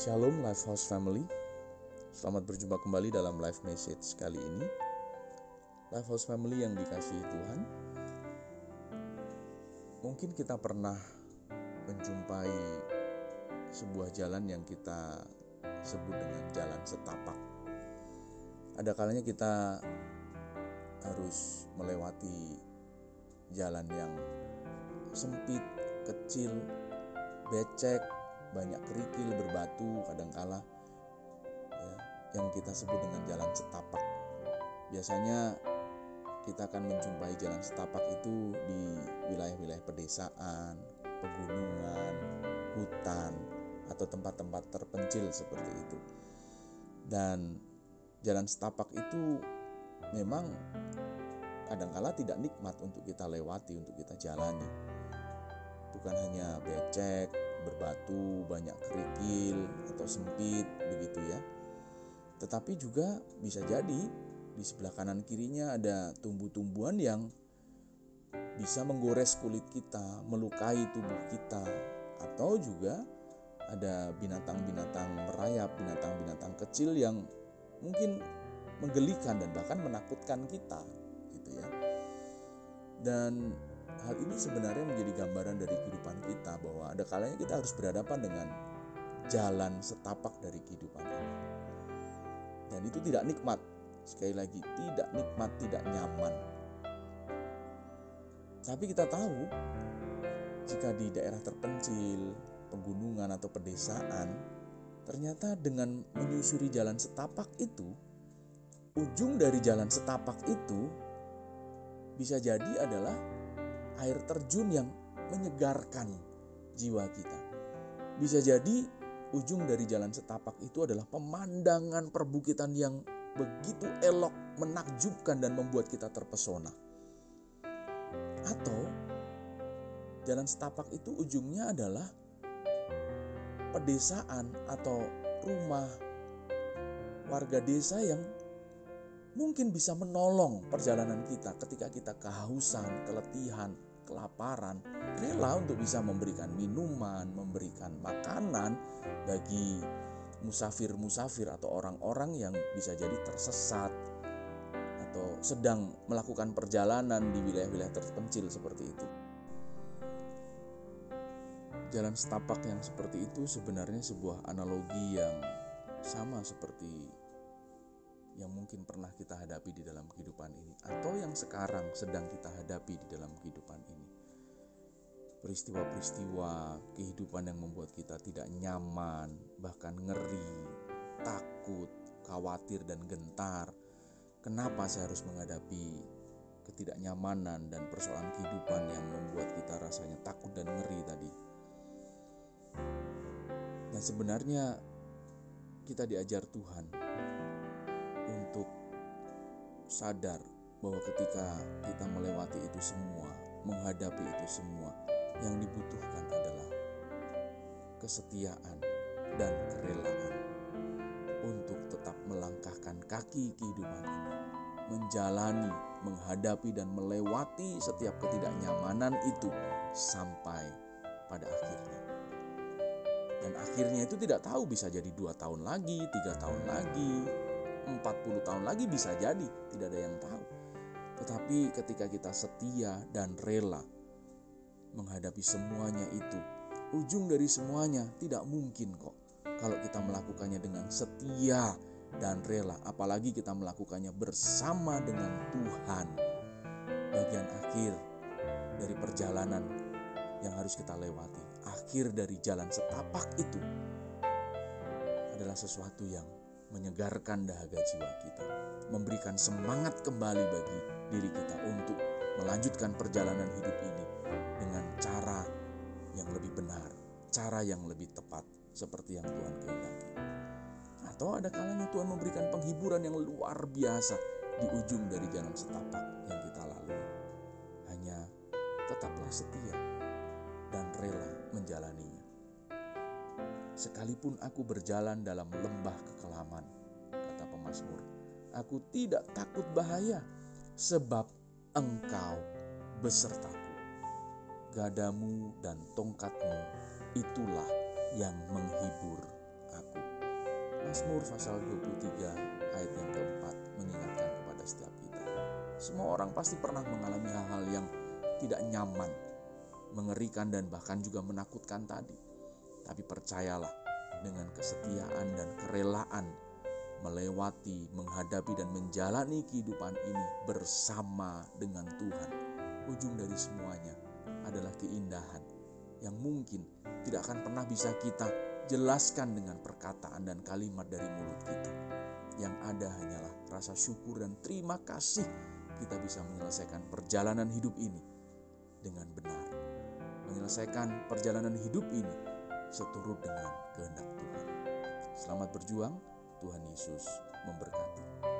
Shalom Lifehouse Family. Selamat berjumpa kembali dalam live message kali ini. Lifehouse Family yang dikasihi Tuhan. Mungkin kita pernah menjumpai sebuah jalan yang kita sebut dengan jalan setapak. Ada kalanya kita harus melewati jalan yang sempit, kecil, becek, banyak kerikil berbatu kadangkala ya, yang kita sebut dengan jalan setapak. Biasanya kita akan menjumpai jalan setapak itu di wilayah-wilayah pedesaan, pegunungan, hutan, atau tempat-tempat terpencil seperti itu. Dan jalan setapak itu memang kadangkala tidak nikmat untuk kita lewati, untuk kita jalani. Bukan hanya becek, berbatu, banyak kerikil atau sempit begitu ya. Tetapi juga bisa jadi di sebelah kanan kirinya ada tumbuh-tumbuhan yang bisa menggores kulit kita, melukai tubuh kita atau juga ada binatang-binatang merayap, binatang-binatang kecil yang mungkin menggelikan dan bahkan menakutkan kita gitu ya. Dan hal ini sebenarnya menjadi gambaran dari kehidupan kita ada kalanya kita harus berhadapan dengan jalan setapak dari kehidupan ini. Dan itu tidak nikmat. Sekali lagi, tidak nikmat, tidak nyaman. Tapi kita tahu jika di daerah terpencil, pegunungan atau pedesaan, ternyata dengan menyusuri jalan setapak itu, ujung dari jalan setapak itu bisa jadi adalah air terjun yang menyegarkan jiwa kita. Bisa jadi ujung dari jalan setapak itu adalah pemandangan perbukitan yang begitu elok, menakjubkan dan membuat kita terpesona. Atau jalan setapak itu ujungnya adalah pedesaan atau rumah warga desa yang mungkin bisa menolong perjalanan kita ketika kita kehausan, keletihan, kelaparan, rela untuk bisa memberikan minuman, memberikan makanan bagi musafir-musafir atau orang-orang yang bisa jadi tersesat atau sedang melakukan perjalanan di wilayah-wilayah terpencil seperti itu. Jalan setapak yang seperti itu sebenarnya sebuah analogi yang sama seperti yang mungkin pernah kita hadapi di dalam kehidupan ini, atau yang sekarang sedang kita hadapi di dalam kehidupan ini. Peristiwa-peristiwa kehidupan yang membuat kita tidak nyaman, bahkan ngeri, takut, khawatir, dan gentar. Kenapa saya harus menghadapi ketidaknyamanan dan persoalan kehidupan yang membuat kita rasanya takut dan ngeri tadi? Dan sebenarnya kita diajar Tuhan untuk sadar bahwa ketika kita melewati itu semua, menghadapi itu semua, yang dibutuhkan adalah kesetiaan dan kerelaan untuk tetap melangkahkan kaki kehidupan ini, menjalani, menghadapi, dan melewati setiap ketidaknyamanan itu sampai pada akhirnya. Dan akhirnya itu tidak tahu bisa jadi dua tahun lagi, tiga tahun lagi, 40 tahun lagi bisa jadi, tidak ada yang tahu. Tetapi ketika kita setia dan rela menghadapi semuanya itu, ujung dari semuanya tidak mungkin kok kalau kita melakukannya dengan setia dan rela, apalagi kita melakukannya bersama dengan Tuhan. Bagian akhir dari perjalanan yang harus kita lewati, akhir dari jalan setapak itu adalah sesuatu yang menyegarkan dahaga jiwa kita, memberikan semangat kembali bagi diri kita untuk melanjutkan perjalanan hidup ini dengan cara yang lebih benar, cara yang lebih tepat seperti yang Tuhan kehendaki. Atau ada kalanya Tuhan memberikan penghiburan yang luar biasa di ujung dari jalan setapak yang kita lalui. Hanya tetaplah setia dan rela menjalaninya. Sekalipun aku berjalan dalam lembah kekelaman, kata pemazmur, aku tidak takut bahaya, sebab engkau besertaku. Gadamu dan tongkatmu itulah yang menghibur aku. Mazmur pasal 23 ayat yang keempat mengingatkan kepada setiap kita. Semua orang pasti pernah mengalami hal-hal yang tidak nyaman, mengerikan dan bahkan juga menakutkan tadi. Tapi percayalah dengan kesetiaan dan kerelaan melewati, menghadapi dan menjalani kehidupan ini bersama dengan Tuhan. Ujung dari semuanya adalah keindahan yang mungkin tidak akan pernah bisa kita jelaskan dengan perkataan dan kalimat dari mulut kita. Yang ada hanyalah rasa syukur dan terima kasih kita bisa menyelesaikan perjalanan hidup ini dengan benar. Menyelesaikan perjalanan hidup ini seturut dengan kehendak Tuhan. Selamat berjuang, Tuhan Yesus memberkati.